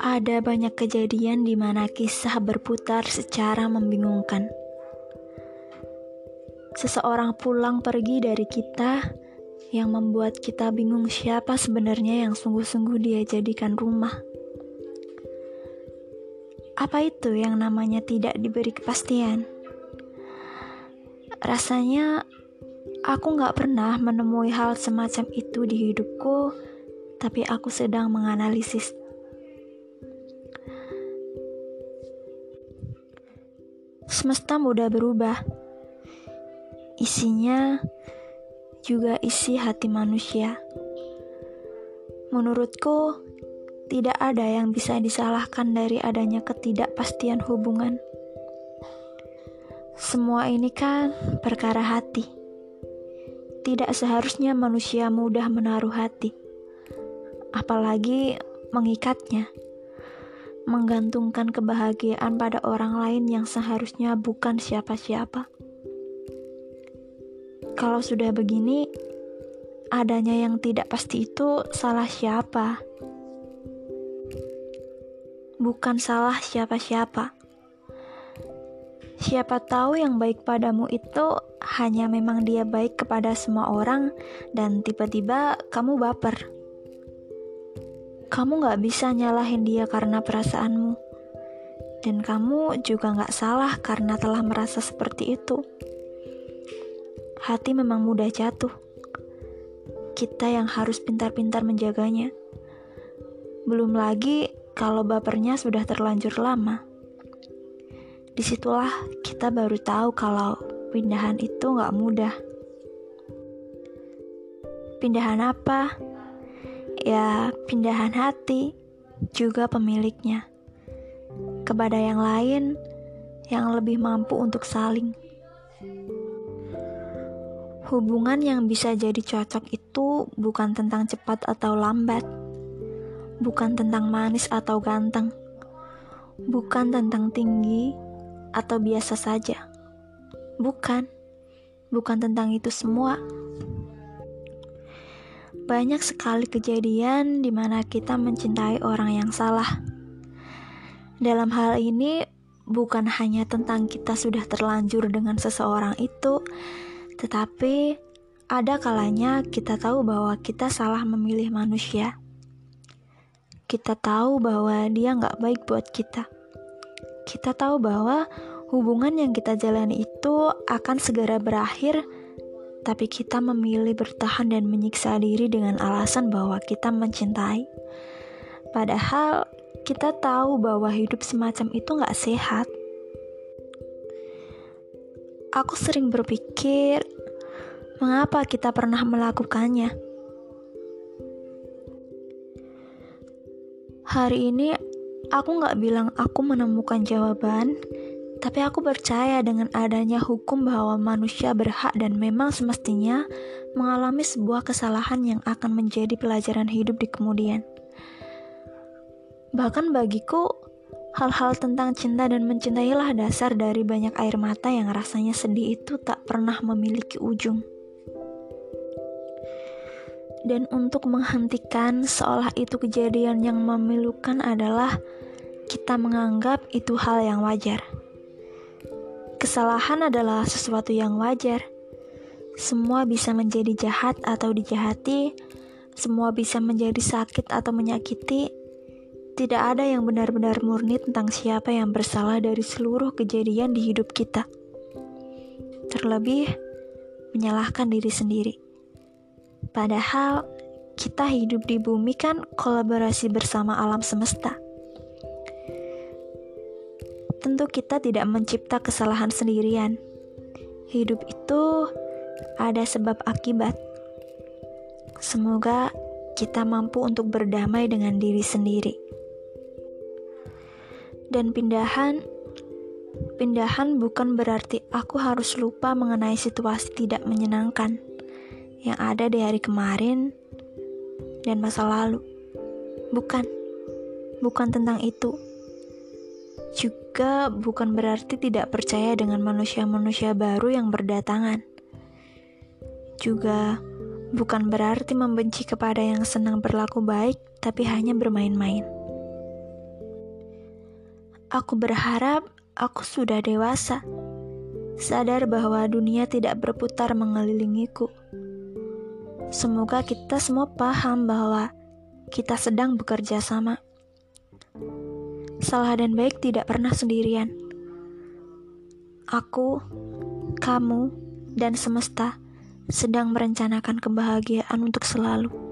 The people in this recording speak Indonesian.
Ada banyak kejadian di mana kisah berputar secara membingungkan. Seseorang pulang pergi dari kita yang membuat kita bingung siapa sebenarnya yang sungguh-sungguh dia jadikan rumah. Apa itu yang namanya tidak diberi kepastian? Rasanya aku gak pernah menemui hal semacam itu di hidupku, tapi aku sedang menganalisis semesta mudah berubah. Isinya juga isi hati manusia. Menurutku, tidak ada yang bisa disalahkan dari adanya ketidakpastian hubungan. Semua ini kan perkara hati. Tidak seharusnya manusia mudah menaruh hati, apalagi mengikatnya menggantungkan kebahagiaan pada orang lain yang seharusnya bukan siapa-siapa. Kalau sudah begini, adanya yang tidak pasti itu salah siapa? Bukan salah siapa-siapa. Siapa tahu yang baik padamu itu hanya memang dia baik kepada semua orang, dan tiba-tiba kamu baper kamu gak bisa nyalahin dia karena perasaanmu. Dan kamu juga gak salah karena telah merasa seperti itu. Hati memang mudah jatuh. Kita yang harus pintar-pintar menjaganya. Belum lagi kalau bapernya sudah terlanjur lama. Di situlah kita baru tahu kalau pindahan itu gak mudah. Pindahan apa? ya pindahan hati juga pemiliknya kepada yang lain yang lebih mampu untuk saling. Hubungan yang bisa jadi cocok itu bukan tentang cepat atau lambat, bukan tentang manis atau ganteng, bukan tentang tinggi atau biasa saja, bukan, bukan tentang itu semua. Banyak sekali kejadian di mana kita mencintai orang yang salah. Dalam hal ini, bukan hanya tentang kita sudah terlanjur dengan seseorang itu, tetapi ada kalanya kita tahu bahwa kita salah memilih manusia. Kita tahu bahwa dia nggak baik buat kita. Kita tahu bahwa hubungan yang kita jalani itu akan segera berakhir tapi kita memilih bertahan dan menyiksa diri dengan alasan bahwa kita mencintai. Padahal kita tahu bahwa hidup semacam itu gak sehat. Aku sering berpikir, mengapa kita pernah melakukannya? Hari ini, aku gak bilang aku menemukan jawaban, tapi aku percaya dengan adanya hukum bahwa manusia berhak dan memang semestinya mengalami sebuah kesalahan yang akan menjadi pelajaran hidup di kemudian. Bahkan bagiku, hal-hal tentang cinta dan mencintailah dasar dari banyak air mata yang rasanya sedih itu tak pernah memiliki ujung. Dan untuk menghentikan seolah itu kejadian yang memilukan adalah kita menganggap itu hal yang wajar. Kesalahan adalah sesuatu yang wajar. Semua bisa menjadi jahat atau dijahati, semua bisa menjadi sakit atau menyakiti. Tidak ada yang benar-benar murni tentang siapa yang bersalah dari seluruh kejadian di hidup kita. Terlebih, menyalahkan diri sendiri. Padahal, kita hidup di bumi kan kolaborasi bersama alam semesta tentu kita tidak mencipta kesalahan sendirian. Hidup itu ada sebab akibat. Semoga kita mampu untuk berdamai dengan diri sendiri. Dan pindahan pindahan bukan berarti aku harus lupa mengenai situasi tidak menyenangkan yang ada di hari kemarin dan masa lalu. Bukan. Bukan tentang itu juga bukan berarti tidak percaya dengan manusia-manusia baru yang berdatangan. juga bukan berarti membenci kepada yang senang berlaku baik, tapi hanya bermain-main. Aku berharap aku sudah dewasa, sadar bahwa dunia tidak berputar mengelilingiku. Semoga kita semua paham bahwa kita sedang bekerja sama. Salah dan baik tidak pernah sendirian. Aku, kamu, dan semesta sedang merencanakan kebahagiaan untuk selalu.